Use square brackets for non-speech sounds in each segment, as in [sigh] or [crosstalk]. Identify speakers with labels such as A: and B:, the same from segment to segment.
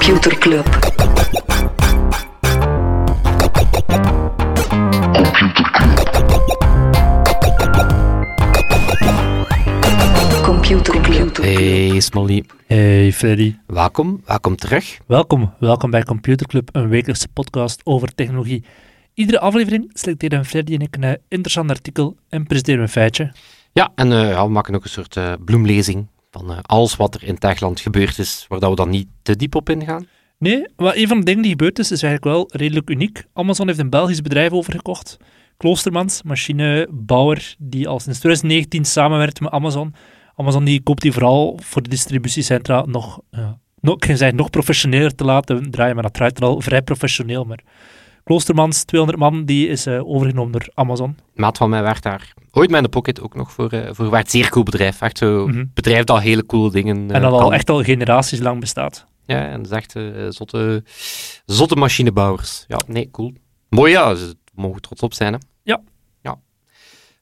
A: Computer Club. Computer Club.
B: Hey Smolly,
C: Hey Freddy.
B: welkom, welkom terug.
C: Welkom, welkom bij Computer Club, een wekelijkse podcast over technologie. Iedere aflevering selecteren Freddy en ik een interessant artikel en presenteren we een feitje.
B: Ja, en eh, ja, we maken ook een soort eh, bloemlezing van eh, alles wat er in Techland gebeurd is, waar dat we dan niet te diep op ingaan.
C: Nee, maar een van de dingen die gebeurd is, is eigenlijk wel redelijk uniek. Amazon heeft een Belgisch bedrijf overgekocht. Kloostermans, machinebouwer, die al sinds 2019 samenwerkt met Amazon. Amazon die koopt die vooral voor de distributiecentra nog, ja, nog, nog professioneler te laten draaien, maar dat draait er al vrij professioneel. Maar Kloostermans, 200 man, die is eh, overgenomen door Amazon.
B: Maat van mij werkt daar ooit met in de pocket ook nog voor, eh voor gewerkt. Zeer cool bedrijf. Echt zo
C: Mhm.
B: bedrijf dat hele coole dingen eh,
C: en dat al echt al generaties lang bestaat.
B: Ja, en dat is echt zotte, zotte machinebouwers. Ja, nee, cool. Mooi, ja. Ze mogen trots op zijn, hè.
C: Ja.
B: Ja.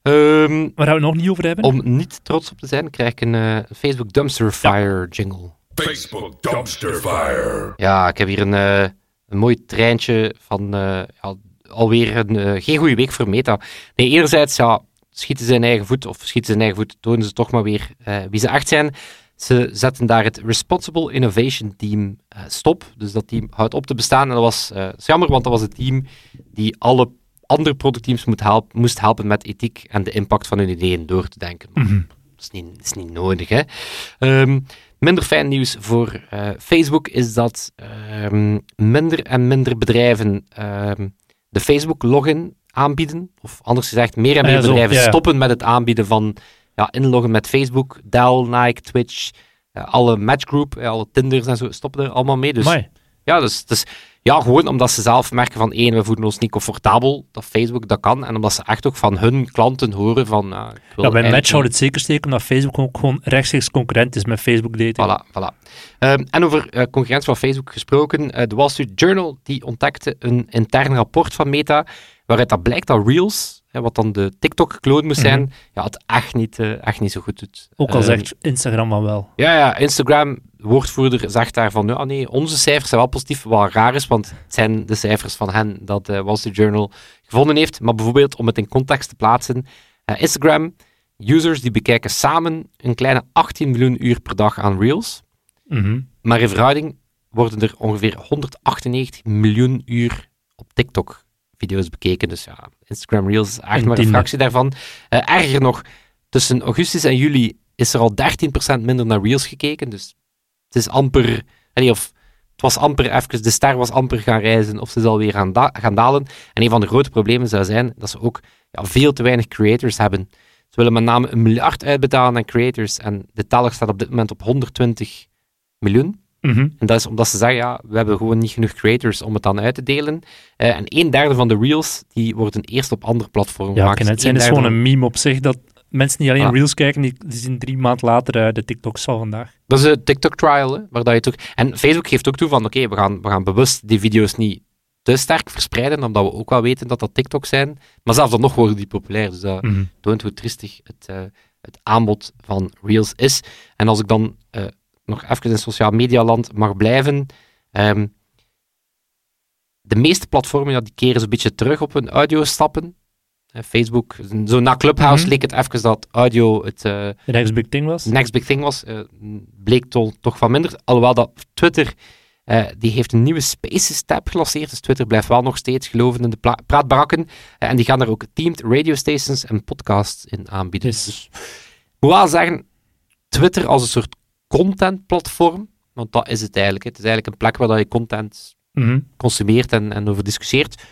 B: Ehm,
C: Waar gaan we het nog niet over hebben?
B: om niet trots op te zijn, krijg ik een Facebook Dumpster Fire jingle.
D: Facebook Dumpster Fire.
B: Ja, ik heb hier een, eh, een mooi treintje van eh, ja, alweer een, eh, geen goede week voor Meta. Nee, enerzijds, ja, schieten ze in eigen voet, of schieten ze in eigen voet, tonen ze toch maar weer eh, wie ze echt zijn. Ze zetten daar het Responsible Innovation Team stop. Dus dat team houdt op te bestaan. En dat was, jammer, want dat was het team die alle andere productteams moet help, moest helpen met ethiek en de impact van hun ideeën door te denken. Maar
C: Mhm.
B: dat is niet, dat is niet nodig, hè. Ehm, minder fijn nieuws voor Facebook is dat ehm, minder en minder bedrijven ehm, de Facebook-login aanbieden. Of anders gezegd, meer en
C: Ah,
B: meer
C: ja, zo,
B: bedrijven
C: ja,
B: stoppen met het aanbieden van ja, inloggen met Facebook. Dell, Nike, Twitch, eh, alle Matchgroup, eh, alle Tinders en zo stoppen er allemaal mee. Dus
C: Amai.
B: ja, dus, dus ja, gewoon omdat ze zelf merken van één, we voelen ons niet comfortabel dat Facebook dat kan. En omdat ze echt ook van hun klanten horen van... ik wil
C: Ja, bij Match houdt het zeker steken omdat Facebook ook gewoon rechtstreeks concurrent is met Facebook dating.
B: Voilà, voilà. Ehm, en over eh, concurrentie van Facebook gesproken, eh, de Wall Street Journal die ontdekte een intern rapport van Meta, waaruit dat blijkt dat Reels, hè, wat dan de TikTok-clone moest zijn, ja, het echt niet, echt niet zo goed doet.
C: Ook al
B: Ehm,
C: zegt Instagram van wel.
B: Ja, ja, Instagram, woordvoerder, zegt daar van, ja, nee, onze cijfers zijn wel positief, wat raar is, want het zijn de cijfers van hen dat de Wall Street Journal gevonden heeft. Maar bijvoorbeeld, om het in context te plaatsen, eh, Instagram, users die bekijken samen een kleine 18 miljoen uur per dag aan Reels.
C: Mhm.
B: Maar in verhouding worden er ongeveer 198 miljoen uur op TikTok video's bekeken. Dus ja, Instagram Reels is echt
C: Een
B: maar een fractie daarvan. Eh, erger nog, tussen augustus en juli is er al 13% minder naar Reels gekeken. Dus het is amper... of het was amper even... De ster was amper gaan reizen of ze zal weer gaan, da- gaan dalen. En een van de grote problemen zou zijn dat ze ook ja, veel te weinig creators hebben. Ze willen met name een miljard uitbetalen aan creators. En de teller staat op dit moment op 120 miljoen.
C: Mhm.
B: En dat is omdat ze zeggen, ja, we hebben gewoon niet genoeg creators om het dan uit te delen. Eh, en een derde van de reels, die worden eerst op andere platformen
C: Ja,
B: gemaakt.
C: ik ken het.
B: Dus
C: zijn is
B: derde
C: gewoon een meme op zich dat mensen niet alleen
B: Ah.
C: Reels kijken, die, die zien drie maanden later eh, de TikToks van vandaag.
B: Dat is een TikTok-trial, hè, waar dat je toch... En Facebook geeft ook toe van, oké, we, gaan, we gaan bewust die video's niet te sterk verspreiden, omdat we ook wel weten dat dat TikTok zijn. Maar zelfs dan nog worden die populair, dus dat
C: Mhm.
B: toont hoe triestig het, eh, het aanbod van Reels is. En als ik dan eh, nog even in sociaal media land mag blijven, ehm, de meeste platformen ja, die keren zo'n beetje terug op hun audio stappen. Eh, Facebook, zo na Clubhouse
C: Mhm.
B: leek het even dat audio het eh,
C: next big thing was.
B: next big thing was. Eh, bleek to- toch van minder. Alhoewel dat Twitter, eh, die heeft een nieuwe Spaces tab gelanceerd. Dus Twitter blijft wel nog steeds geloven in de praatbarakken. Eh, en die gaan daar ook teamed radio stations en podcasts in aanbieden.
C: Dus-
B: Dus ik moet wel zeggen, Twitter als een soort contentplatform, want dat is het eigenlijk. hè. Het is eigenlijk een plek waar je content
C: Mhm.
B: consumeert en, en over discussieert.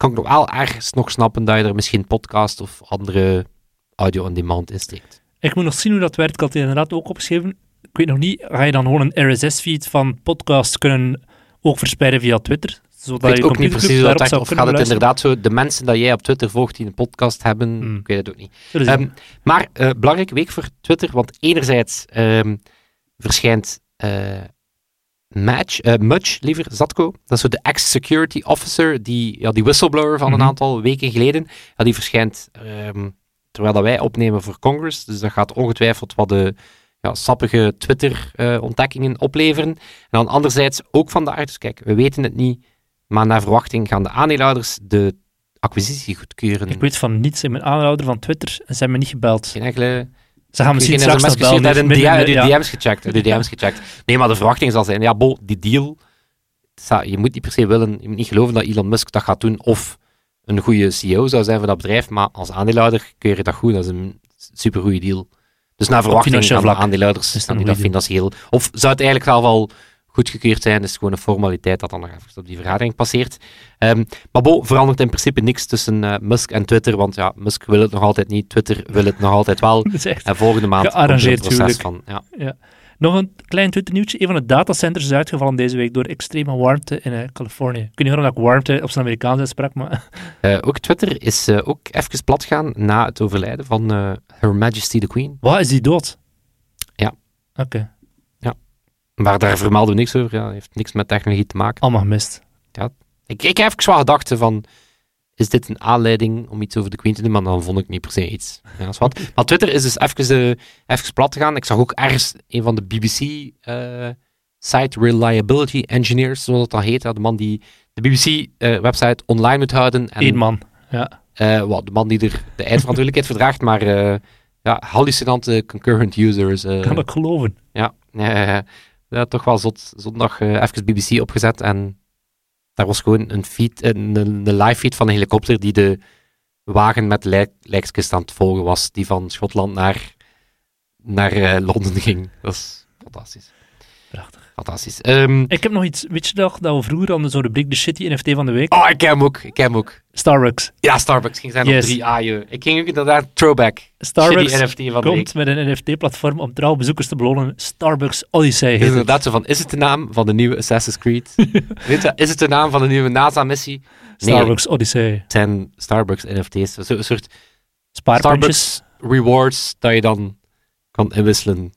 B: Kan ik nog wel ergens nog snappen dat je er misschien podcast of andere audio on demand in steekt.
C: Ik moet nog zien hoe dat werkt. Ik had het inderdaad ook opgeschreven. Ik weet nog niet, ga je dan gewoon een RSS-feed van podcasts kunnen ook verspreiden via Twitter? Zodat
B: Ik weet
C: je
B: ook niet precies hoe dat Of gaat het inderdaad zo, de mensen dat jij op Twitter volgt die een podcast hebben,
C: Hmm.
B: ik weet het ook niet. Ehm, maar eh belangrijke week voor Twitter, want enerzijds ehm, verschijnt eh, Match, eh, Mudge, liever, Zatko. Dat is zo de ex-security officer, die, ja, die whistleblower van
C: Mhm.
B: een aantal weken geleden. Ja, die verschijnt ehm, terwijl dat wij opnemen voor Congress. Dus dat gaat ongetwijfeld wat de ja, sappige Twitter-ontdekkingen opleveren. En dan anderzijds ook vandaag, dus kijk, we weten het niet, maar naar verwachting gaan de aandeelhouders de acquisitie goedkeuren.
C: Ik weet van niets. Ik ben aanhouder van Twitter en ze hebben me niet gebeld.
B: Geen enkele...
C: Ze gaan misschien straks nog midden in
B: de. DM's gecheckt. De DM's [laughs] gecheckt. Nee, maar de verwachting zal zijn, ja, bo, die deal, je moet niet per se willen, je moet niet geloven dat Elon Musk dat gaat doen, of een goede CEO zou zijn voor dat bedrijf, maar als aandeelhouder keur je dat goed, dat is een supergoeie deal. Dus naar verwachting gaan de aandeelhouders
C: is dat
B: dat financieel... Of zou het eigenlijk al wel goedgekeurd zijn, is gewoon een formaliteit dat dan nog even op die vergadering passeert. Ehm, maar bo, verandert in principe niks tussen eh, Musk en Twitter, want ja, Musk wil het nog altijd niet, Twitter wil het nog altijd wel. [laughs]
C: Dat
B: En volgende maand komt er een proces van... Ja.
C: Nog een klein Twitter-nieuwtje. Een van de datacenters is uitgevallen deze week door extreme warmte in eh, Californië. Ik weet niet waarom ik warmte op zijn Amerikaans uitsprak, maar [laughs]
B: Eh, ook Twitter is ook even plat gaan na het overlijden van Her Majesty the Queen.
C: wat is die dood?
B: Ja.
C: Oké,
B: Maar daar vermelden we niks over. Ja, heeft niks met technologie te maken.
C: allemaal gemist.
B: Ik, ik heb even zwaar gedacht van, is dit een aanleiding om iets over de Queen te doen? Maar dan vond ik niet per se iets. Ja, dat is wat. Maar Twitter is dus even, eh, even plat gegaan. Ik zag ook ergens een van de BBC eh, Site Reliability Engineers, zoals dat dan heet. ja, de man die de BBC-website online moet houden. En
C: Eén man. Ja.
B: Eh, wat, de man die er de eindverantwoordelijkheid [laughs] voor draagt, maar eh, ja, hallucinante concurrent users. eh,
C: Kan ik geloven.
B: ja, eh, ja, toch wel zot, zondag eh even BBC opgezet en daar was gewoon een, feed, een, een, een live feed van een helikopter die de wagen met lijk, lijkskist aan het volgen was, die van Schotland naar, naar eh, Londen ging. Dat is fantastisch. Fantastisch. Ehm,
C: Ik heb nog iets, weet je nog, dat we vroeger hadden zo'n rubriek de shitty NFT van de week?
B: oh, ik ken hem ook. Ik ken hem ook.
C: Starbucks.
B: Ja, Starbucks ging zijn
C: Yes.
B: op 3 a je. Ik ging ook inderdaad throwback.
C: Starbucks
B: Shitty NFT van de week.
C: komt met een NFT-platform om trouw bezoekers te belonen. Starbucks Odyssey heet
B: is
C: het.
B: inderdaad zo van, is het de naam van de nieuwe Assassin's Creed? [laughs] Weet je, is het de naam van de nieuwe NASA-missie? Nee,
C: Starbucks Odyssey.
B: het zijn Starbucks NFT's. Zo- Een soort
C: Spaarpuntjes.
B: Starbucks rewards dat je dan kan inwisselen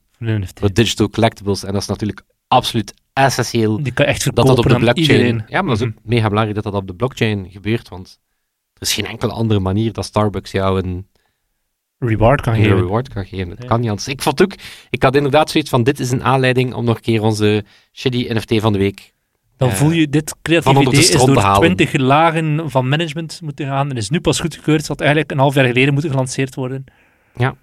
C: voor
B: digital collectibles. En dat is natuurlijk absoluut essentieel
C: Die kan echt
B: dat
C: verkopen
B: dat op de blockchain...
C: iedereen.
B: Ja, maar dat is
C: Mhm.
B: ook mega belangrijk dat dat op de blockchain gebeurt, want er is geen enkele andere manier dat Starbucks jou een,
C: Reward kan
B: een
C: geven.
B: reward kan geven. Dat
C: Ja.
B: kan niet anders. Ik vond ook... Ik had inderdaad zoiets van, dit is een aanleiding om nog een keer onze shitty NFT van de week
C: Dan
B: Eh,
C: voel je, dit creatieve idee is door twintig lagen van management moeten gaan en is nu pas goedgekeurd. Het had eigenlijk een half jaar geleden moeten gelanceerd worden.
B: Ja.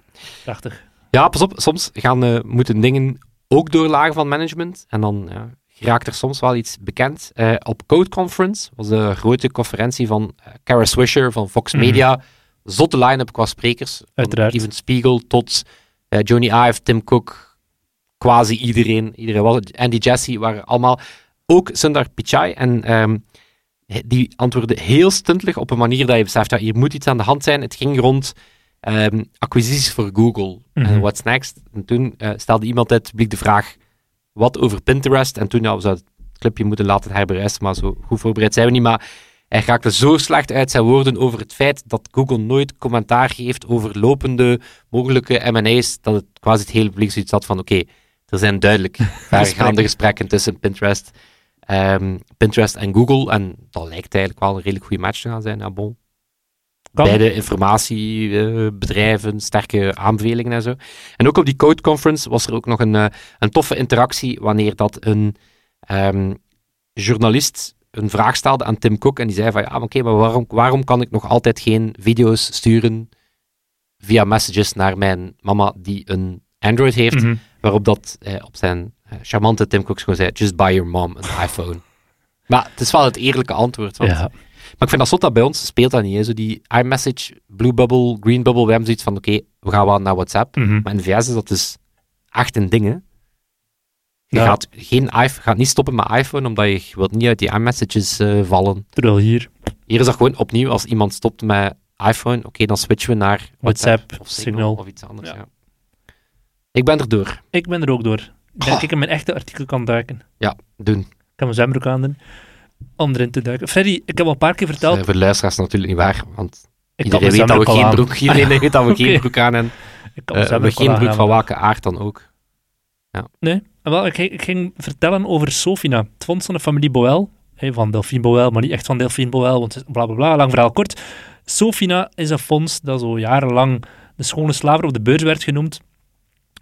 C: Prachtig.
B: Ja, pas op, soms gaan, eh, moeten dingen ook door lagen van management. En dan ja, raakt er soms wel iets bekend. Eh, op Code Conference was de grote conferentie van eh, Kara Swisher van Fox
C: Mhm.
B: Media. Zotte line-up qua sprekers. Van
C: Uiteraard.
B: Steven Spiegel tot eh, Johnny Ive, Tim Cook, quasi iedereen. iedereen was het. Andy Jassy waren allemaal. Ook Sundar Pichai. En ehm, die antwoordde heel stuntelig op een manier dat je beseft, ja, hier moet iets aan de hand zijn. Het ging rond ehm, acquisities voor Google.
C: Mhm.
B: En what's next? En toen eh, stelde iemand uit het publiek de vraag, wat over Pinterest? En toen, ja, we zouden het clipje moeten laten herbereiden, maar zo goed voorbereid zijn we niet. Maar hij raakte zo slecht uit zijn woorden over het feit dat Google nooit commentaar geeft over lopende mogelijke M&A's, dat het quasi het hele publiek zoiets had van, oké, er zijn duidelijk [laughs] vergaande gesprekken tussen Pinterest, ehm, Pinterest en Google. En dat lijkt eigenlijk wel een redelijk goede match te gaan zijn. Ja, bon.
C: Kan.
B: Beide informatiebedrijven, sterke aanbevelingen en zo. En ook op die Code Conference was er ook nog een, eh, een toffe interactie wanneer dat een ehm, journalist een vraag stelde aan Tim Cook en die zei van ja, oké, maar waarom, waarom kan ik nog altijd geen video's sturen via messages naar mijn mama die een Android heeft?
C: Mhm.
B: Waarop dat eh, op zijn eh, charmante Tim Cook gewoon zei, just buy your mom an iPhone. maar het is wel het eerlijke antwoord. Want,
C: Ja.
B: Maar ik vind dat zot dat bij ons speelt dat niet. Hè. Zo die iMessage, Blue Bubble, Green Bubble, we hebben zoiets van, oké, we gaan wel naar WhatsApp.
C: Mhm.
B: Maar in de VS is dat dus echt een ding, hè. Je
C: Ja.
B: gaat, geen iPhone, gaat niet stoppen met iPhone, omdat je, wilt niet uit die iMessages eh, vallen.
C: Terwijl hier,
B: Hier is dat gewoon opnieuw, als iemand stopt met iPhone, oké, dan switchen we naar WhatsApp,
C: WhatsApp,
B: of
C: Signal.
B: Signal of iets anders.
C: Ja.
B: Ja. Ik ben er door.
C: ik ben er ook door. Ik denk
B: Oh.
C: ik in mijn echte artikel kan duiken.
B: Ja, doen.
C: Ik kan mijn zwembroek aan doen. Om erin te duiken. Freddy, ik heb al een paar keer verteld.
B: eh, voor de luisteraars natuurlijk niet waar, want
C: ik
B: iedereen weet dat we geen
C: al aan.
B: broek, [laughs] iedereen weet dat we geen [laughs] broek aan
C: mijn
B: Eh, we geen broek
C: aan,
B: van welke aard dan ook.
C: Nee, wel, ik, ging- ik ging vertellen over Sofina, het fonds van de familie Boel. Hè, van Delphine Boel, maar niet echt van Delphine Boel, want het is bla bla bla, lang verhaal kort. Sofina is een fonds dat zo jarenlang de schone slaver op de beurs werd genoemd.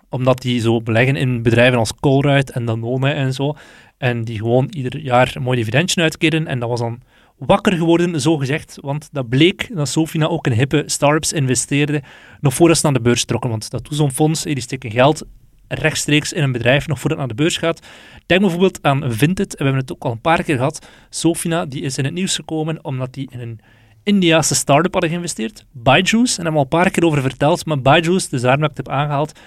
C: omdat die zo beleggen in bedrijven als Colruyt en Danone en zo. En die gewoon ieder jaar een mooi dividendje uitkeren. En dat was dan wakker geworden, zo gezegd. Want dat bleek dat Sofina ook in hippe startups investeerde, nog voordat ze naar de beurs trokken. Want dat doet zo'n fonds, die steken geld rechtstreeks in een bedrijf, nog voordat het naar de beurs gaat. Denk bijvoorbeeld aan Vinted, en we hebben het ook al een paar keer gehad. Sofina, die is in het nieuws gekomen omdat die in een Indiaanse start-up hadden geïnvesteerd. Byjuice, en daar hebben we al een paar keer over verteld, maar Byjuice, dus daarom dat ik het heb aangehaald,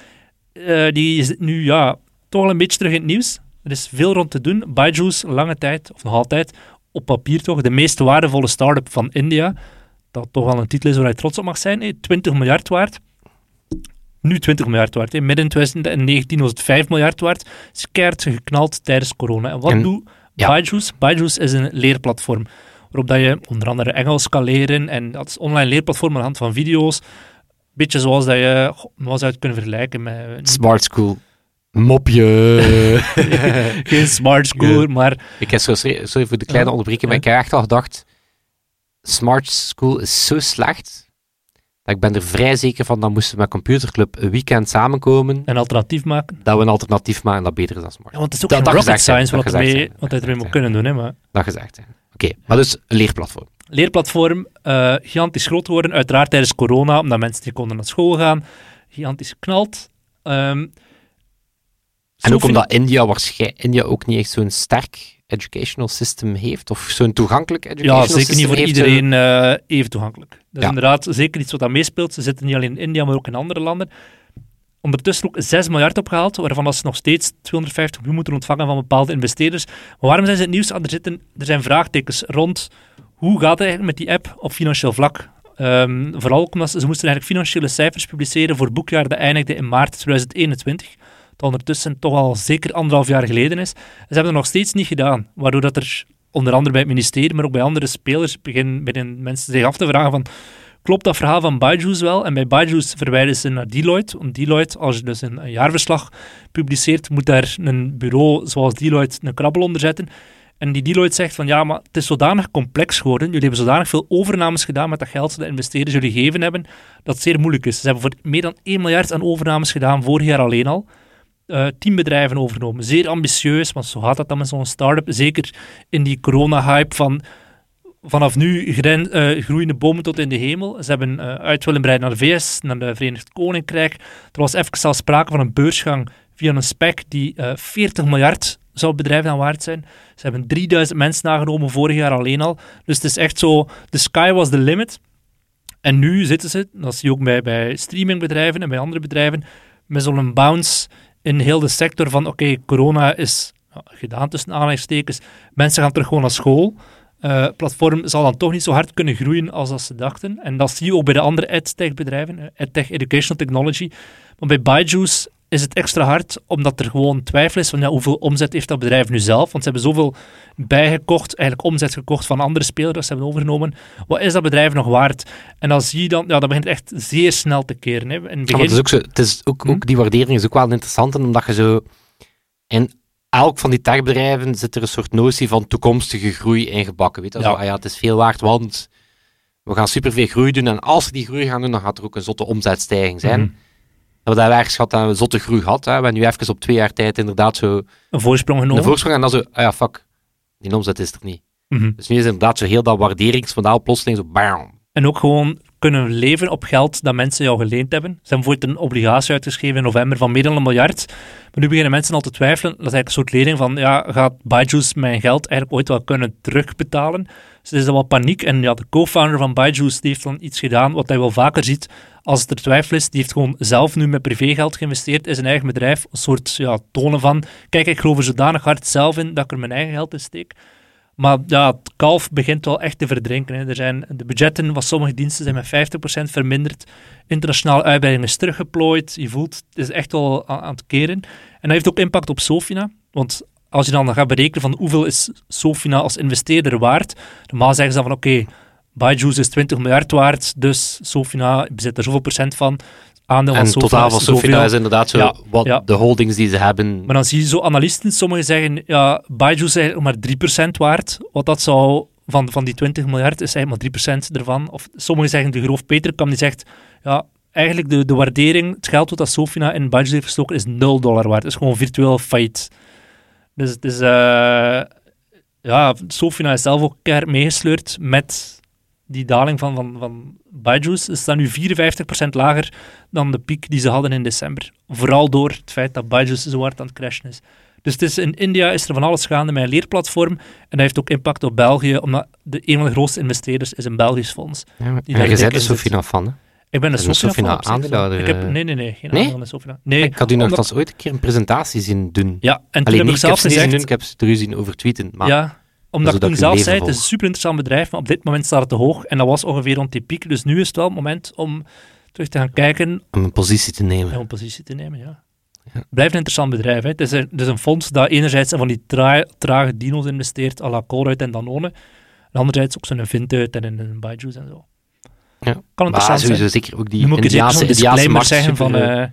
C: uh, die is nu ja, toch al een beetje terug in het nieuws. Er is veel rond te doen. Byju's, lange tijd, of nog altijd, op papier toch, de meest waardevolle start-up van India. Dat toch wel een titel is waar je trots op mag zijn. 20 miljard waard. Nu 20 miljard waard. Midden in 2019 was het 5 miljard waard. Keihard geknald tijdens corona. En wat doet ja. Byju's? Byju's is een leerplatform waarop dat je onder andere Engels kan leren. En dat is een online leerplatform aan de hand van video's. Beetje zoals dat je, zou het kunnen vergelijken met...
B: Smart School mopje. [laughs]
C: Geen smart school, maar...
B: Ik heb zo, sorry voor de kleine onderbreking, maar ik heb echt al gedacht, smart school is zo slecht, dat ik ben er vrij zeker van, dan moesten we met Computerclub een weekend samenkomen.
C: Een alternatief maken?
B: Dat we een alternatief maken dat beter is dan smart.
C: Ja, want het is ook dat, rocket science wat, ermee, wat hij ermee moet kunnen doen. Hè, maar...
B: Dat gezegd, Oké, maar dus een leerplatform.
C: Leerplatform, uh, gigantisch groot geworden, uiteraard tijdens corona, omdat mensen die konden naar school gaan. Gigantisch geknald. Um,
B: en ook omdat India, waarschijnlijk, India ook niet echt zo'n sterk educational system heeft, of zo'n toegankelijk educational
C: system Ja, zeker niet voor iedereen uh, even toegankelijk. Dat is inderdaad zeker iets wat dat meespeelt. Ze zitten niet alleen in India, maar ook in andere landen. Ondertussen ook 6 miljard opgehaald, waarvan ze nog steeds 250 miljoen moeten ontvangen van bepaalde investeerders. Maar waarom zijn ze het nieuws aan er zitten? Er zijn vraagtekens rond hoe gaat het eigenlijk met die app op financieel vlak. Um, vooral omdat ze, ze moesten eigenlijk financiële cijfers publiceren voor boekjaar dat eindigde in maart 2021 ondertussen toch al zeker anderhalf jaar geleden is. Ze hebben het nog steeds niet gedaan, waardoor dat er onder andere bij het ministerie, maar ook bij andere spelers beginnen, mensen zich af te vragen van klopt dat verhaal van Byju's wel? En bij Byju's verwijden ze naar Deloitte. Want Deloitte, als je dus een jaarverslag publiceert, moet daar een bureau zoals Deloitte een krabbel onder zetten. En die Deloitte zegt van ja, maar het is zodanig complex geworden. Jullie hebben zodanig veel overnames gedaan met dat geld dat de investeerders jullie gegeven hebben, dat het zeer moeilijk is. Ze hebben voor meer dan 1 miljard aan overnames gedaan, vorig jaar alleen al uh, tien bedrijven overgenomen. Zeer ambitieus, want zo gaat dat dan met zo'n start-up. Zeker in die corona-hype van vanaf nu uh, groeiende bomen tot in de hemel. Ze hebben uh, uit willen breiden naar de VS, naar de Verenigd Koninkrijk. Er was even al sprake van een beursgang via een spec die 40 miljard zou bedrijf dan waard zijn. Ze hebben 3000 mensen nagenomen vorig jaar alleen al. Dus het is echt zo, the sky was the limit. En nu zitten ze, dat zie je ook bij, bij streamingbedrijven en bij andere bedrijven, met zo'n bounce in heel de sector van oké, corona is gedaan tussen aanhalingstekens, mensen gaan terug gewoon naar school. Uh, platform zal dan toch niet zo hard kunnen groeien als dat ze dachten. En dat zie je ook bij de andere edtech bedrijven, eh, edtech, educational technology. Maar bij Byju's is het extra hard, omdat er gewoon twijfel is van ja, hoeveel omzet heeft dat bedrijf nu zelf. Want ze hebben zoveel bijgekocht, eigenlijk omzet gekocht van andere spelers dat ze hebben overgenomen. Wat is dat bedrijf nog waard? En dan zie je dan, ja, dat begint echt zeer snel te keren. Hè. In
B: begin... het is ook zo, het is ook, ook, hm? die waardering is ook wel interessant, omdat je zo in elk van die techbedrijven zit er een soort notie van toekomstige groei ingebakken. Weet je? Ja. Zo, ah ja, het is veel waard, want we gaan superveel groei doen en als we die groei gaan doen, dan gaat er ook een zotte omzetstijging zijn. Mm dat we daar ergens gehad een zotte groei gehad. Hè. We hebben nu even op twee jaar tijd inderdaad zo...
C: Een voorsprong genomen.
B: Een voorsprong en dan zo, ah ja, fuck, die omzet is er niet. Mhm. Dus nu is inderdaad zo heel dat waarderingsmodel plotseling zo bam.
C: En ook gewoon kunnen leven op geld dat mensen jou geleend hebben. Ze hebben bijvoorbeeld een obligatie uitgeschreven in november van meer dan een miljard. Maar nu beginnen mensen al te twijfelen. Dat is eigenlijk een soort lening van, ja, gaat Byju's mijn geld eigenlijk ooit wel kunnen terugbetalen? Dus er is wel paniek. En ja, de co-founder van Byju's heeft dan iets gedaan wat hij wel vaker ziet als het er twijfel is. Die heeft gewoon zelf nu met privégeld geïnvesteerd in zijn eigen bedrijf. Een soort ja, tonen van, kijk, ik geloof er zodanig hard zelf in dat ik er mijn eigen geld in steek. Maar ja, het kalf begint wel echt te verdrinken. Hè. Er zijn, de budgetten van sommige diensten zijn met 50% verminderd. Internationale uitbreiding is teruggeplooid. Je voelt, het is echt wel aan, het keren. En dat heeft ook impact op Sofina. Want als je dan gaat berekenen van hoeveel is Sofina als investeerder waard, normaal zeggen ze dan van oké, okay, is 20 miljard waard, dus Sofina bezit er zoveel procent van aandeel
B: en totaal van Sofina is inderdaad zo wat de holdings die ze hebben.
C: Maar dan zie je zo analisten, sommigen zeggen, ja, Baidu is eigenlijk maar 3% waard. Wat dat zou, van, van die 20 miljard is eigenlijk maar 3% ervan. Of sommigen zeggen, de Groof Peterkam die zegt, ja, eigenlijk de, de waardering, het geld wat dat Sofina in Budget heeft gestoken, is 0 dollar waard. Het is gewoon virtueel fight. Dus het is... eh, ja, Sofina is zelf ook keihard meegesleurd met die daling van, van, van Byju's. Ze staan nu 54% lager dan de piek die ze hadden in december. Vooral door het feit dat Byju's zo hard aan het crashen is. Dus het is, in India is er van alles gaande met een leerplatform. En dat heeft ook impact op België, omdat de, een van de grootste investeerders is een Belgisch fonds.
B: Ja,
C: Die
B: en je bent er. Sofina van, hè?
C: Ik ben een
B: En een
C: Sofina
B: aandeelhouder,
C: Ik heb,
B: eh.
C: nee, nee, nee. Geen
B: Nee?
C: in Sofina. Nee,
B: Ik had u nog
C: omdat-
B: vast ooit een keer een presentatie zien doen.
C: Ja, en toen
B: Alleen
C: heb ik zelf
B: zien
C: gezegd...
B: doen, ik heb ze terug zien over tweeten. Maar
C: Ja, omdat ik toen zelf zei, het is een super interessant bedrijf, maar op dit moment staat het te hoog. En dat was ongeveer rond die piek. Dus nu is het wel het moment om terug te gaan kijken
B: om een positie te nemen.
C: en een positie te nemen. Ja.
B: Ja.
C: Blijft een interessant bedrijf. Hè. Het, is een, het is een fonds dat enerzijds van die tra- trage dino's investeert, à la Colruyt en Danone. En anderzijds ook zo'n Vintuit en een Byju's en zo.
B: Ja.
C: Kan
B: Maar
C: interessant zijn.
B: sowieso zeker ook die Indiaanse, Indiaanse
C: disclaimer
B: markt
C: zeggen van
B: super, eh,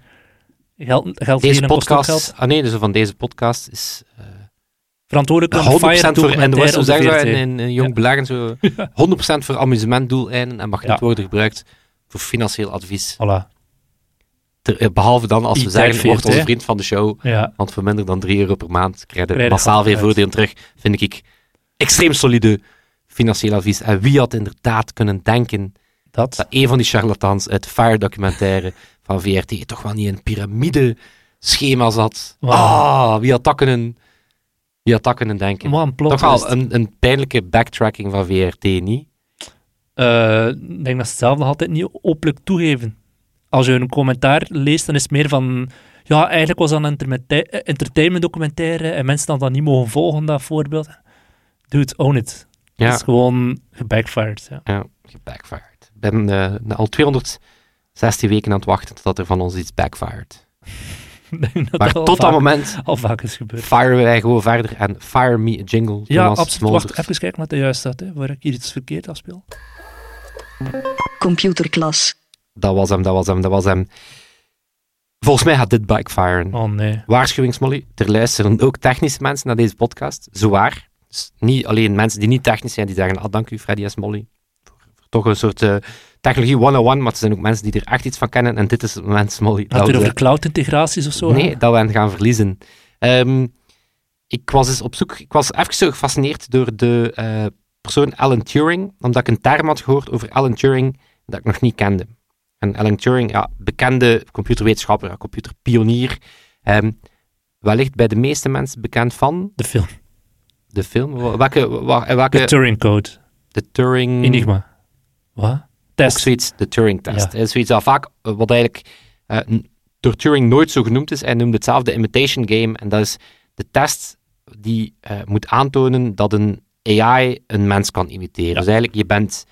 C: geld, geld
B: deze podcast,
C: geld.
B: ah nee, dus van deze podcast is eh,
C: Verantwoordelijk om
B: 100%
C: Fire
B: voor, en dat was zo zeggen
C: de
B: in,
C: VRT.
B: in, in Jong
C: Ja.
B: Beleggen, zo [laughs] 100% voor amusementdoeleinden en mag niet worden gebruikt voor financieel advies.
C: Voilà.
B: Ter- eh, behalve dan als we zeggen, wordt onze vriend van de show,
C: Ja.
B: want voor minder dan 3 euro per maand krijg je massaal veel voordelen terug, vind ik extreem solide financieel advies. En wie had inderdaad kunnen denken
C: Dat.
B: dat een van die charlatans uit Fire-documentaire van VRT toch wel niet in een piramide-schema zat.
C: Wauw.
B: Ah, wie had dat kunnen, wie had dat kunnen denken?
C: Plot
B: toch wel
C: twist.
B: een, een pijnlijke backtracking van VRT, niet?
C: Eh, ik denk dat ze zelf nog altijd niet openlijk toegeven. Als je een commentaar leest, dan is het meer van... Ja, eigenlijk was dat een entertainment- eh, entertainment documentaire en mensen dan dat niet mogen volgen, dat voorbeeld. Dude, own it.
B: Ja,
C: is gewoon gebackfired. Ja.
B: ja gebackfired. Ik ben eh, al 216 weken aan het wachten totdat er van ons iets backfired. [laughs]
C: Dat
B: Maar tot dat moment
C: al vaak is gebeurd.
B: firen wij gewoon verder en fire me a jingle.
C: Ja,
B: Thomas
C: absoluut.
B: Smolders.
C: Wacht, even kijken wat er juist staat, hè, waar ik hier iets verkeerd afspeel.
A: Computerklas.
B: Dat was hem, dat was hem, dat was hem. Volgens mij gaat dit backfiren.
C: Oh nee.
B: Waarschuwingsmolly, er luisteren ook technische mensen naar deze podcast. Zwaar. Dus niet alleen mensen die niet technisch zijn, die zeggen, ah, dank u Freddy S. Molly. Voor, voor toch een soort eh, technologie 101, maar er zijn ook mensen die er echt iets van kennen. En dit is het moment, Smolly.
C: Gaat het over cloud-integraties of zo?
B: nee,
C: hè?
B: dat we hen gaan verliezen. Ehm, ik was eens op zoek, ik was even zo gefascineerd door de eh, persoon Alan Turing, omdat ik een term had gehoord over Alan Turing dat ik nog niet kende. En Alan Turing, ja, bekende computerwetenschapper, computerpionier, ehm, wellicht bij de meeste mensen bekend van
C: De film.
B: de film. Wa- Welke, wa-
C: De
B: welke
C: Turing Code.
B: de Turing...
C: Enigma. Wat?
B: Ook
C: Test.
B: zoiets, de Turing-test.
C: Ja.
B: Zoiets dat vaak, eh, wat eigenlijk eh, door Turing nooit zo genoemd is. Hij noemde het zelf de imitation game. En dat is de test die eh, moet aantonen dat een AI een mens kan imiteren. Dus eigenlijk, je bent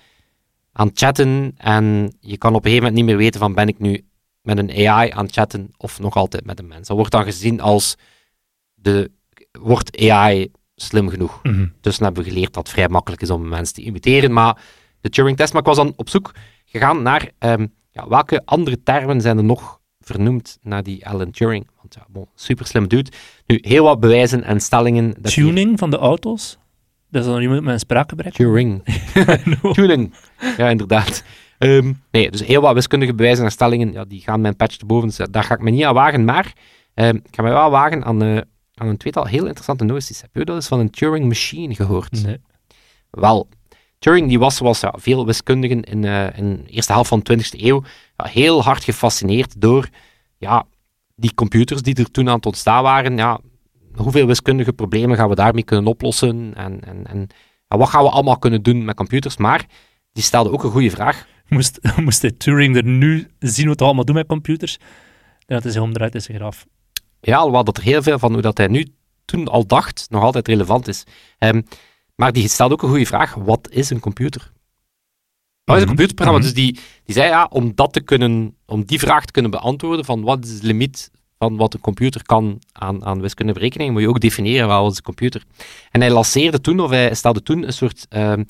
B: aan het chatten en je kan op een gegeven moment niet meer weten van ben ik nu met een AI aan het chatten of nog altijd met een mens. Dat wordt dan gezien als de, wordt AI slim genoeg.
C: Mhm.
B: Dus hebben we geleerd dat het vrij makkelijk is om een mens te imiteren. Maar de Turing-test, maar ik was dan op zoek gegaan naar ehm, ja, welke andere termen zijn er nog vernoemd naar die Alan Turing. Want ja, bon, super slim dude. Nu, heel wat bewijzen en stellingen. Dat
C: Tuning van de auto's. Dat is dan iemand met een spraakgebrek.
B: Turing. [laughs] [laughs] Turing. Ja, inderdaad. Ehm, nee, dus heel wat wiskundige bewijzen en stellingen, ja, die gaan mijn patch te boven, dus daar ga ik me niet aan wagen. Maar ehm, ik ga me wel wagen aan, eh, aan een tweetal heel interessante noties. Heb je dat eens van een Turing machine gehoord?
C: Nee.
B: Wel, Turing die was zoals ja, veel wiskundigen in, eh, in de eerste helft van de 20e eeuw ja, heel hard gefascineerd door ja, die computers die er toen aan het ontstaan waren. Ja, hoeveel wiskundige problemen gaan we daarmee kunnen oplossen? En, en, en wat gaan we allemaal kunnen doen met computers? Maar die stelde ook een goede vraag.
C: Moest, [laughs] moest Turing er nu zien wat hij allemaal doet met computers, dan had hij zich omdraaid in zijn graf.
B: Ja, alhoewel dat er heel veel van hoe dat hij nu toen al dacht, nog altijd relevant is. Ehm, maar die stelde ook een goede vraag. Wat is een computer? Wat is een
C: Mhm.
B: computerprogramma?
C: Mhm.
B: Dus die, die zei ja, om dat te kunnen, om die vraag te kunnen beantwoorden van wat is de limiet van wat een computer kan aan, aan wiskundige berekening, moet je ook definiëren wat is een computer. En hij lanceerde toen, of hij stelde toen een soort ehm,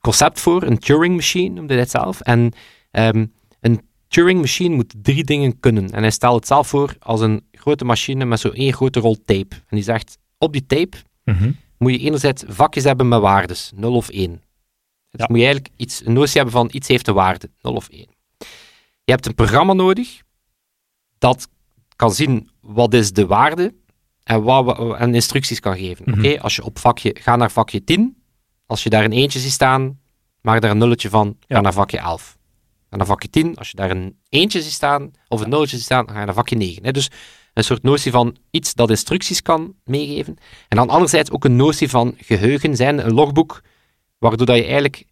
B: concept voor, een Turing machine noemde hij het zelf. En ehm, een Turing machine moet drie dingen kunnen. En hij stelde het zelf voor als een grote machine met zo'n één grote rol tape. En die zegt, op die tape moet je enerzijds vakjes hebben met waardes, 0 of 1. Dus
C: Ja.
B: moet je eigenlijk iets, een notie hebben van iets heeft een waarde, 0 of 1. Je hebt een programma nodig dat kan zien wat is de waarde en, wat, en instructies kan geven.
C: Mhm.
B: Oké, Als je op vakje, ga naar vakje 10. Als je daar een eentje ziet staan, maak daar een nulletje van, ga
C: Ja.
B: naar vakje 11. Ga naar vakje 10. Als je daar een eentje ziet staan, of een nulletje ziet staan, ga je naar vakje 9. Hè? Dus een soort notie van iets dat instructies kan meegeven. En dan anderzijds ook een notie van geheugen zijn, een logboek, waardoor dat je eigenlijk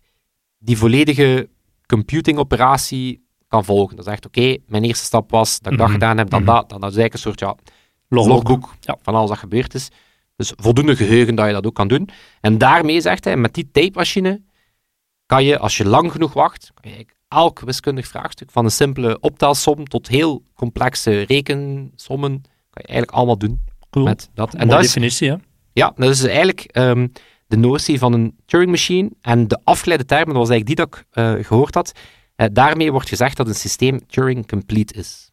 B: die volledige computingoperatie kan volgen. Dat zegt, oké, mijn eerste stap was dat ik dat
C: Mhm.
B: gedaan heb, dan
C: Mhm.
B: dat. Dan dat is eigenlijk een soort ja,
C: Logboek.
B: logboek
C: Ja.
B: van alles dat gebeurd is. Dus voldoende geheugen dat je dat ook kan doen. En daarmee zegt hij, met die tape-machine kan je, als je lang genoeg wacht, kan je eigenlijk elk wiskundig vraagstuk, van een simpele optelsom tot heel complexe rekensommen, kan je eigenlijk allemaal doen
C: Cool.
B: met dat. En dat is,
C: definitie, hè?
B: ja, dat is eigenlijk ehm, de notie van een Turing-machine. En de afgeleide term, dat was eigenlijk die dat ik eh, gehoord had, eh, daarmee wordt gezegd dat een systeem Turing-complete is.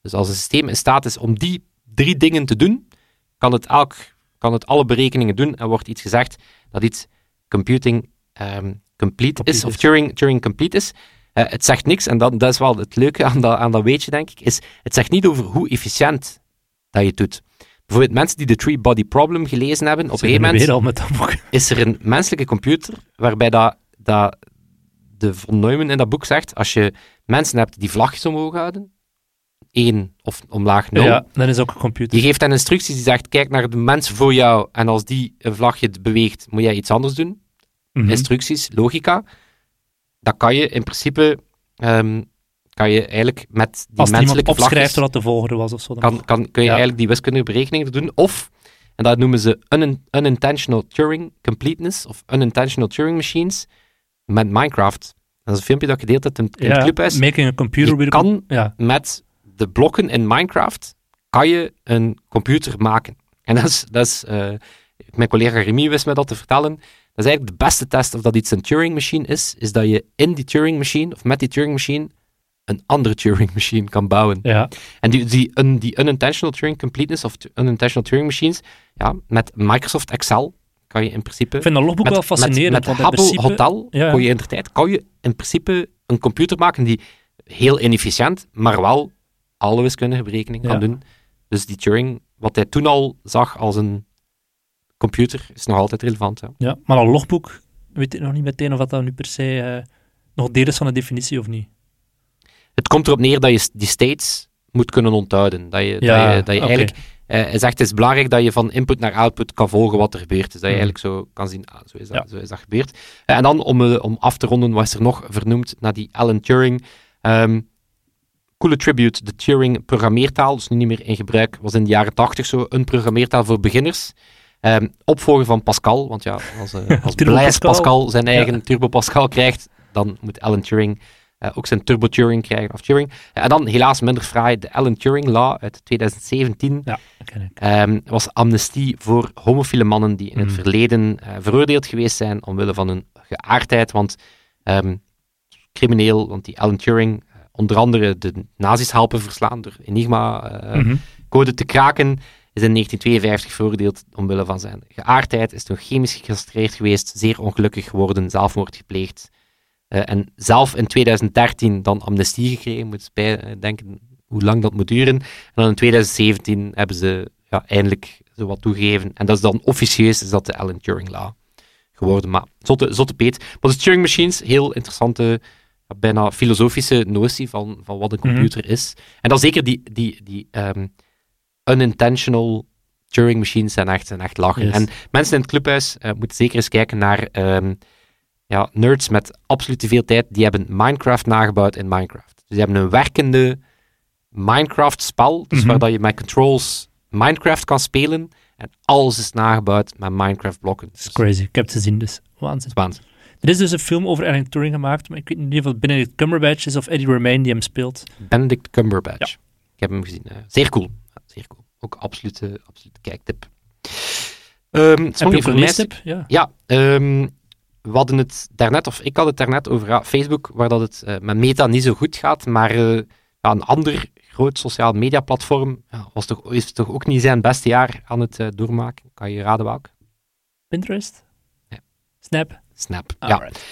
B: Dus als een systeem in staat is om die drie dingen te doen, kan het, elk, kan het alle berekeningen doen en wordt iets gezegd dat iets computing ehm, complete,
C: Complete
B: is, of. Turing, Turing complete is. Eh, het zegt niks, en dat, dat is wel het leuke aan dat, aan dat weetje, denk ik, is het zegt niet over hoe efficiënt dat je het doet. Bijvoorbeeld mensen die de Three-Body Problem gelezen hebben, op een gegeven moment
C: weer al met dat boek.
B: is er een menselijke computer waarbij dat, dat de von Neumann in dat boek zegt, als je mensen hebt die vlagjes omhoog houden, één of omlaag nul,
C: Ja, dan is ook een computer.
B: die geeft dan instructies die zegt, kijk naar de mensen voor jou en als die een vlagje beweegt, moet jij iets anders doen.
C: Mhm.
B: Instructies, logica. Dat kan je in principe, ehm, kan je eigenlijk met die
C: Als
B: menselijke
C: opschrijft wat de volgorde was of zo. Dan
B: kan, kan, kun je
C: Ja.
B: eigenlijk die wiskundige berekeningen doen. Of, en dat noemen ze unin- unintentional Turing completeness, of unintentional Turing machines, met Minecraft. Dat is een filmpje dat ik gedeeld heb in, in het
C: ja,
B: clubhuis.
C: making a computer
B: Je kan
C: Ja,
B: met de blokken in Minecraft, kan je een computer maken. En dat is, dat is eh, mijn collega Remy wist me dat te vertellen. Dat is eigenlijk de beste test of dat iets een Turing machine is, is dat je in die Turing machine, of met die Turing machine, een andere Turing machine kan bouwen.
C: ja.
B: En die, die, un, die unintentional Turing completeness of unintentional Turing machines, ja, met Microsoft Excel kan je in principe.
C: Ik vind dat logboek wel fascinerend.
B: Met, met Hubble
C: principe,
B: Hotel
C: Ja, ja.
B: kon je in de tijd kan je in principe een computer maken die heel inefficiënt, maar wel alle wiskundige berekeningen kan
C: Ja.
B: doen. Dus die Turing, wat hij toen al zag als een computer, is nog altijd relevant. Ja.
C: Ja, maar dat logboek, weet je nog niet meteen of dat nu per se eh, nog deel is van de definitie of niet.
B: Het komt erop neer dat je die states moet kunnen onthouden. Dat je,
C: Ja,
B: dat je, dat je
C: oké.
B: eigenlijk hij zegt het is belangrijk dat je van input naar output kan volgen wat er gebeurt. Dus dat je
C: Mhm.
B: eigenlijk zo kan zien, ah, zo, is dat,
C: Ja.
B: zo is dat gebeurd. Eh, en dan om, om af te ronden, was er nog vernoemd naar die Alan Turing. Ehm, coole tribute, de Turing programmeertaal, dus nu niet meer in gebruik, was in de jaren 80 zo een programmeertaal voor beginners. Ehm, opvolger van Pascal, want ja, als, eh, [laughs] als
C: Pascal.
B: Pascal zijn eigen
C: Ja.
B: Turbo Pascal krijgt, dan moet Alan Turing eh, ook zijn Turbo Turing krijgen, of Turing. Eh, en dan helaas minder fraai, de Alan Turing Law uit 2017
C: Ja, dat ken ik.
B: ehm, was amnestie voor homofiele mannen die in het
C: Mm.
B: verleden veroordeeld geweest zijn omwille van hun geaardheid. Want ehm, crimineel, want die Alan Turing onder andere de nazi's helpen verslaan door Enigma-code
C: Mhm.
B: te kraken, is in 1952 veroordeeld omwille van zijn geaardheid, is toen chemisch gecastreerd geweest, zeer ongelukkig geworden, zelfmoord gepleegd. Eh, en zelf in 2013 dan amnestie gekregen, moet bij eh, denken hoe lang dat moet duren. En dan in 2017 hebben ze ja, eindelijk zo wat toegegeven. En dat is dan officieus is dat de Alan Turing Law geworden. Maar zotte, zotte peet. Maar de Turing Machines, heel interessante, bijna filosofische notie van, van wat een
C: Mhm.
B: computer is. En dan zeker die, die, die ehm, unintentional Turing Machines zijn echt, zijn echt lachen.
C: Yes.
B: En mensen in het clubhuis eh, moeten zeker eens kijken naar ehm, ja, nerds met absoluut te veel tijd. Die hebben Minecraft nagebouwd in Minecraft. Dus die hebben een werkende Minecraft-spel, dus
C: Mhm.
B: waar je met controls Minecraft kan spelen. En alles is nagebouwd met Minecraft-blokken.
C: Dat is crazy. Ik heb het gezien, dus waanzin.
B: Waanzin.
C: Er is dus een film over Alan Turing gemaakt, maar ik weet niet of het Benedict Cumberbatch is of Eddie Redmayne die hem speelt.
B: Benedict Cumberbatch. Ik heb hem gezien. eh, zeer cool. Zeer cool. Ook absolute, absolute kijktip. Ehm voor mij-
C: leestip? Ja.
B: Ja, ehm, we hadden het daarnet, of ik had het daarnet over ja, Facebook, waar dat het eh, met Meta niet zo goed gaat, maar eh, ja, een ander groot sociaal media platform ja, was toch, is toch ook niet zijn beste jaar aan het eh, doormaken. Kan je raden welk?
C: Pinterest?
B: Ja.
C: Snap?
B: Snap. ja.
C: Alright.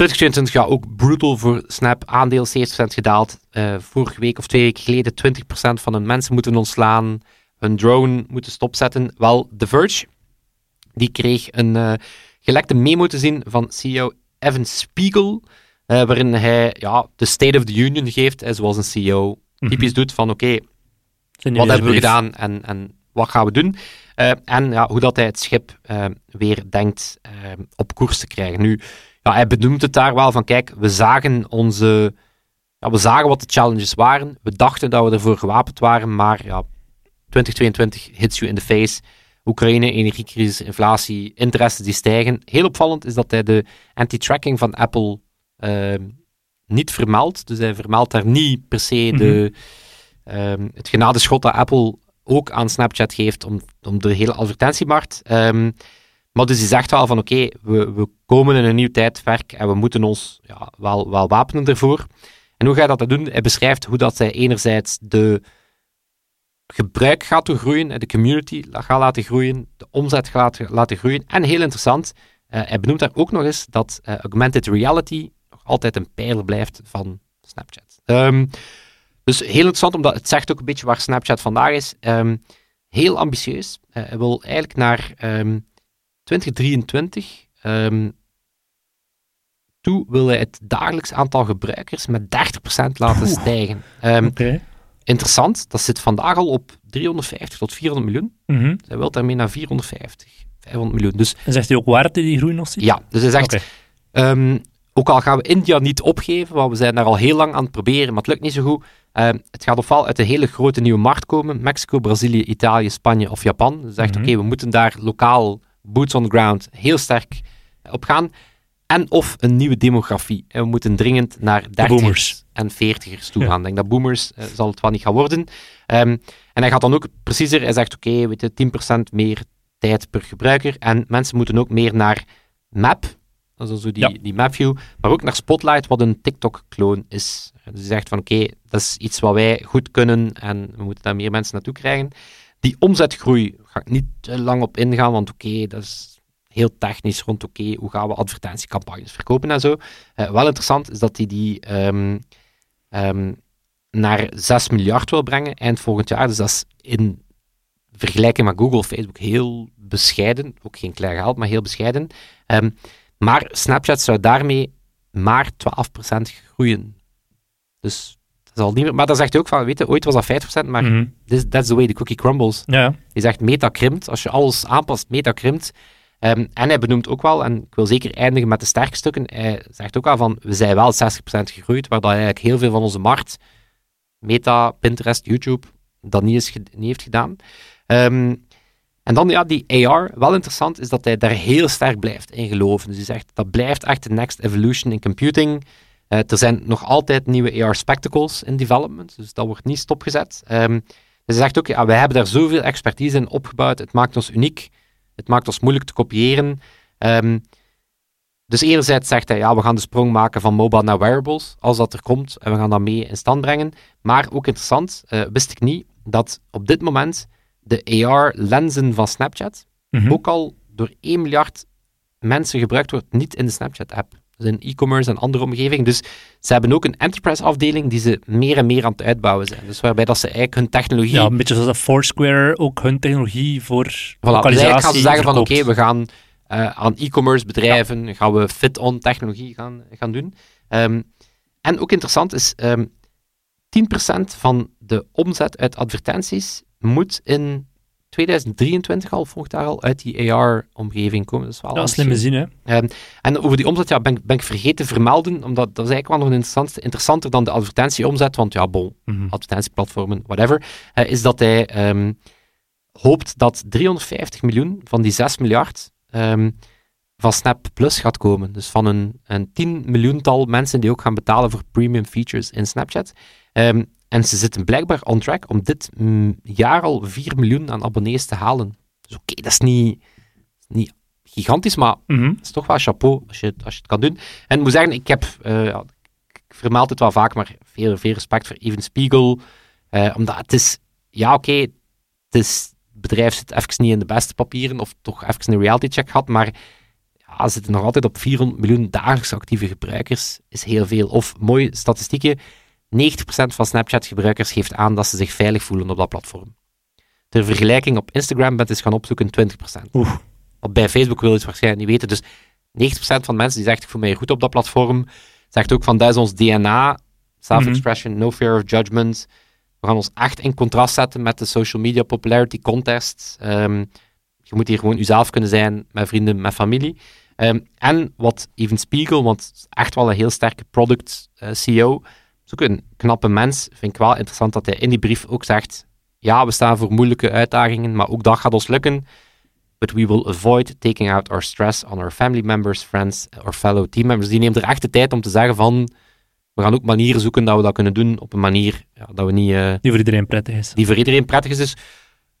B: 2022 ja, ook brutal voor Snap. Aandeel 70% gedaald. Eh, vorige week of twee weken geleden 20% van hun mensen moeten ontslaan. Hun drone moeten stopzetten. Wel, The Verge, die kreeg een uh, gelekte memo te zien van CEO Evan Spiegel, uh, waarin hij ja, de State of the Union geeft, zoals een CEO typisch mm -hmm. doet van oké, okay, wat hebben we gedaan en, en wat gaan we doen? Uh, en ja, hoe dat hij het schip uh, weer denkt op koers te krijgen. Nu, ja, hij benoemt het daar wel van, kijk, we zagen onze... Ja, we zagen wat de challenges waren. We dachten dat we ervoor gewapend waren, maar ja, 2022 hits you in the face. Oekraïne, energiecrisis, inflatie, interesses die stijgen. Heel opvallend is dat hij de anti-tracking van Apple niet vermeldt. Dus hij vermeldt daar niet per se de, mm -hmm. het genadeschot dat Apple ook aan Snapchat geeft om, om de hele advertentiemarkt. Um, maar dus hij zegt wel van oké, we, we komen in een nieuw tijdperk en we moeten ons ja, wel, wel wapenen ervoor. En hoe gaat dat doen? Hij beschrijft hoe dat zij enerzijds de gebruik gaat groeien, de community gaat laten groeien, de omzet gaat laten groeien. En heel interessant, uh, hij benoemt daar ook nog eens dat uh, augmented reality nog altijd een pijler blijft van Snapchat. Um, dus heel interessant, omdat het zegt ook een beetje waar Snapchat vandaag is. Um, heel ambitieus. Uh, hij wil eigenlijk naar um, 2023 um, toe wil hij het dagelijks aantal gebruikers met 30% laten Oeh, stijgen.
C: Okay.
B: Interessant, dat zit vandaag al op 350 tot 400 miljoen.
C: Mm -hmm.
B: Hij wil daarmee naar 450, 500 miljoen. Dus,
C: en zegt hij ook waar die groei nog zit?
B: Ja, dus hij zegt, okay. ook al gaan we India niet opgeven, want we zijn daar al heel lang aan het proberen, maar het lukt niet zo goed. Het gaat ofwel uit een hele grote nieuwe markt komen, Mexico, Brazilië, Italië, Spanje of Japan. Dus zegt, mm -hmm. oké, okay, we moeten daar lokaal, boots on the ground, heel sterk op gaan. En of een nieuwe demografie. En we moeten dringend naar 30 en 40ers toe gaan. Ja. Ik denk dat boomers uh, zal het wel niet gaan worden. Um, en hij gaat dan ook preciezer, hij zegt, oké, okay, weet je, 10% meer tijd per gebruiker. En mensen moeten ook meer naar Map, dat is zo die, ja. die mapview, maar ook naar Spotlight, wat een TikTok-kloon is. Dus hij zegt van oké, okay, dat is iets wat wij goed kunnen en we moeten daar meer mensen naartoe krijgen. Die omzetgroei ga ik niet te lang op ingaan, want oké, dat is heel technisch rond oké, hoe gaan we advertentiecampagnes verkopen en zo. Uh, wel interessant is dat hij die, um, um, naar 6 miljard wil brengen eind volgend jaar. Dus dat is in vergelijking met Google, Facebook heel bescheiden. Ook geen klein geld, maar heel bescheiden. Um, maar Snapchat zou daarmee maar 12% groeien. Dus zal niet meer. Maar dan zegt hij ook van, weet je, ooit was dat 5%, maar mm -hmm. this, that's the way the cookie crumbles.
C: Ja.
B: Hij zegt meta krimpt. Als je alles aanpast, meta krimpt. Um, en hij benoemt ook wel, en ik wil zeker eindigen met de sterke stukken, hij zegt ook al van, we zijn wel 60% gegroeid, waar dat eigenlijk heel veel van onze markt, Meta, Pinterest, YouTube, dat niet, is, niet heeft gedaan. Um, en dan ja, die AR, wel interessant, is dat hij daar heel sterk blijft in geloven. Dus hij zegt, dat blijft echt de next evolution in computing. Uh, er zijn nog altijd nieuwe AR-spectacles in development, dus dat wordt niet stopgezet. Um, dus hij zegt ook, ja, wij hebben daar zoveel expertise in opgebouwd, het maakt ons uniek, het maakt ons moeilijk te kopiëren. Um, dus enerzijds zegt hij, ja, we gaan de sprong maken van mobile naar wearables, als dat er komt, en we gaan dat mee in stand brengen. Maar ook interessant, uh, wist ik niet, dat op dit moment de AR-lenzen van Snapchat
C: Mhm.
B: ook al door 1 miljard mensen gebruikt wordt, niet in de Snapchat-app. Dus in e-commerce en andere omgevingen. Dus ze hebben ook een enterprise-afdeling die ze meer en meer aan het uitbouwen zijn. Dus waarbij dat ze eigenlijk hun technologie...
C: Ja, een beetje zoals dat Foursquare ook hun technologie voor
B: voilà,
C: lokalisatie
B: dus gaan ze zeggen van oké, we gaan uh, aan e-commerce bedrijven, gaan we fit-on technologie gaan, gaan doen. Um, en ook interessant is, um, 10% van de omzet uit advertenties moet in 2023 al, volgend jaar al, uit die AR-omgeving komen. Dat is wel
C: Ja, slimme zin, hè.
B: Um, en over die omzet ja, ben, ik- ben ik vergeten te vermelden, omdat dat is eigenlijk wel nog een interessant, interessanter dan de advertentieomzet, want ja, bon,
C: Mhm.
B: advertentieplatformen, whatever, eh, is dat hij ehm, hoopt dat 350 miljoen van die 6 miljard ehm, van Snap Plus gaat komen. Dus van een, een 10 miljoental mensen die ook gaan betalen voor premium features in Snapchat. Ehm, en ze zitten blijkbaar on track om dit mm, jaar al 4 miljoen aan abonnees te halen. Dus oké, dat is niet, niet gigantisch, maar
C: Mhm.
B: het is toch wel chapeau als je, het- als je het kan doen. En ik moet zeggen, ik heb, eh, ik vermeld het wel vaak, maar veel, veel respect voor Even Spiegel. eh, omdat het is, ja oké, het is, het bedrijf zit even niet in de beste papieren, of toch even een reality check gehad, maar ja, zitten nog altijd op 400 miljoen dagelijks actieve gebruikers. Is heel veel. Of, mooie statistieken, 90% van Snapchat-gebruikers geeft aan dat ze zich veilig voelen op dat platform. Ter vergelijking op Instagram bent eens gaan opzoeken 20%.
C: Oeh.
B: Op bij Facebook wil je het waarschijnlijk niet weten. Dus 90% van mensen die zegt, ik voel mij goed op dat platform, zegt ook van, dat is ons DNA, self-expression, no fear of judgment. We gaan ons echt in contrast zetten met de social media popularity contest. Ehm, je moet hier gewoon jezelf kunnen zijn met vrienden, met familie. Ehm, en wat Even Spiegel, want echt wel een heel sterke product eh, CEO, is ook een knappe mens. Vind ik wel interessant dat hij in die brief ook zegt, ja, we staan voor moeilijke uitdagingen, maar ook dat gaat ons lukken. But we will avoid taking out our stress on our family members, friends or fellow team members. Die neemt er echt de tijd om te zeggen van, we gaan ook manieren zoeken dat we dat kunnen doen op een manier ja, dat we niet... eh,
C: Die voor iedereen prettig is.
B: die voor iedereen prettig is. Dus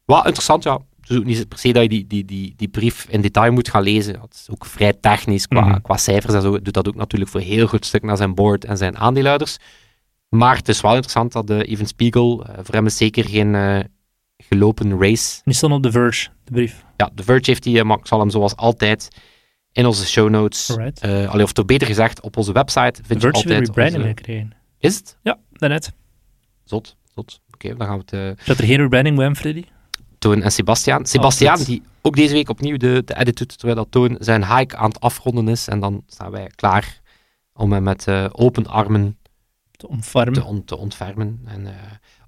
B: wat interessant, ja. Het is ook niet per se dat je die, die, die, die brief in detail moet gaan lezen. Het is ook vrij technisch qua,
C: Mhm.
B: qua cijfers en zo. Doet dat ook natuurlijk voor heel goed stuk naar zijn board en zijn aandeelhouders. Maar het is wel interessant dat de Even Spiegel, eh, voor hem is zeker geen eh, gelopen race.
C: Die stond op The Verge, de brief.
B: Ja, The Verge heeft die, eh, maar ik zal hem zoals altijd in onze show notes, allee, of toch beter gezegd, op onze website
C: The
B: vind je
C: Verge heeft een
B: altijd...
C: rebranding
B: onze-
C: gekregen.
B: Is het?
C: Ja, daarnet.
B: Zot, zot. Oké, dan gaan we het... eh,
C: Zat er geen rebranding bij hem, Freddy?
B: Toon en Sebastiaan. Sebastiaan,
C: goed.
B: die ook deze week opnieuw de, de edit doet, terwijl dat Toon zijn hike aan het afronden is. En dan staan wij klaar om hem met open armen
C: Te
B: te, on- te ontfermen. En eh,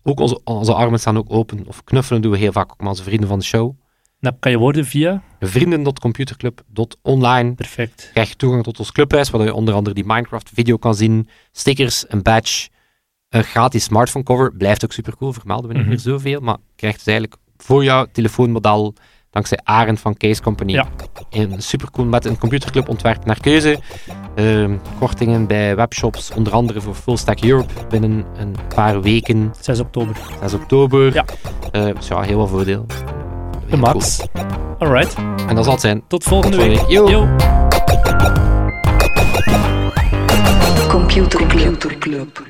B: ook onze, onze armen staan ook open. Of knuffelen doen we heel vaak ook met onze vrienden van de show.
C: Dat kan je worden via...
B: Vrienden.computerclub.online
C: Perfect.
B: krijg je toegang tot ons clubhuis, waar je onder andere die Minecraft-video kan zien, stickers, een badge, een gratis smartphone cover. Blijft ook super cool, vermelden we niet
C: Mhm.
B: meer zoveel, maar krijgt dus eigenlijk voor jouw telefoonmodel, dankzij Arend van Case Company,
C: Ja.
B: een supercool met een computerclub ontwerp naar keuze. Ehm, kortingen bij webshops, onder andere voor Full Stack Europe, binnen een paar weken,
C: 6 oktober.
B: 6 oktober.
C: Ja.
B: Eh, dus ja, heel wat voordeel.
C: De max. Alright.
B: En dat zal het zijn.
C: Tot volgende
B: Tot
C: week.
B: volgende week. Yo.
C: Yo.
A: Computer Club.